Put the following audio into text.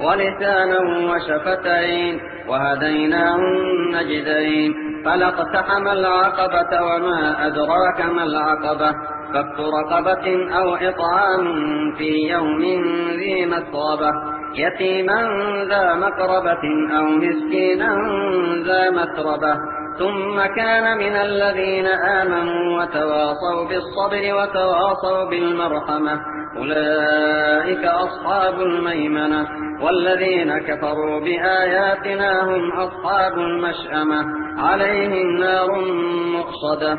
ولسانا وشفتين وهديناه النجدين فلاقتحم العقبة وما أدراك ما العقبة فك رقبة أو إطعام في يوم ذي مسغبة يتيما ذا مقربة أو مسكينا ذا متربة ثم كان من الذين آمنوا وتواصوا بالصبر وتواصوا بالمرحمة أولئك أصحاب الميمنة والذين كفروا بآياتنا هم أصحاب المشأمة عليهم نار مؤصدة.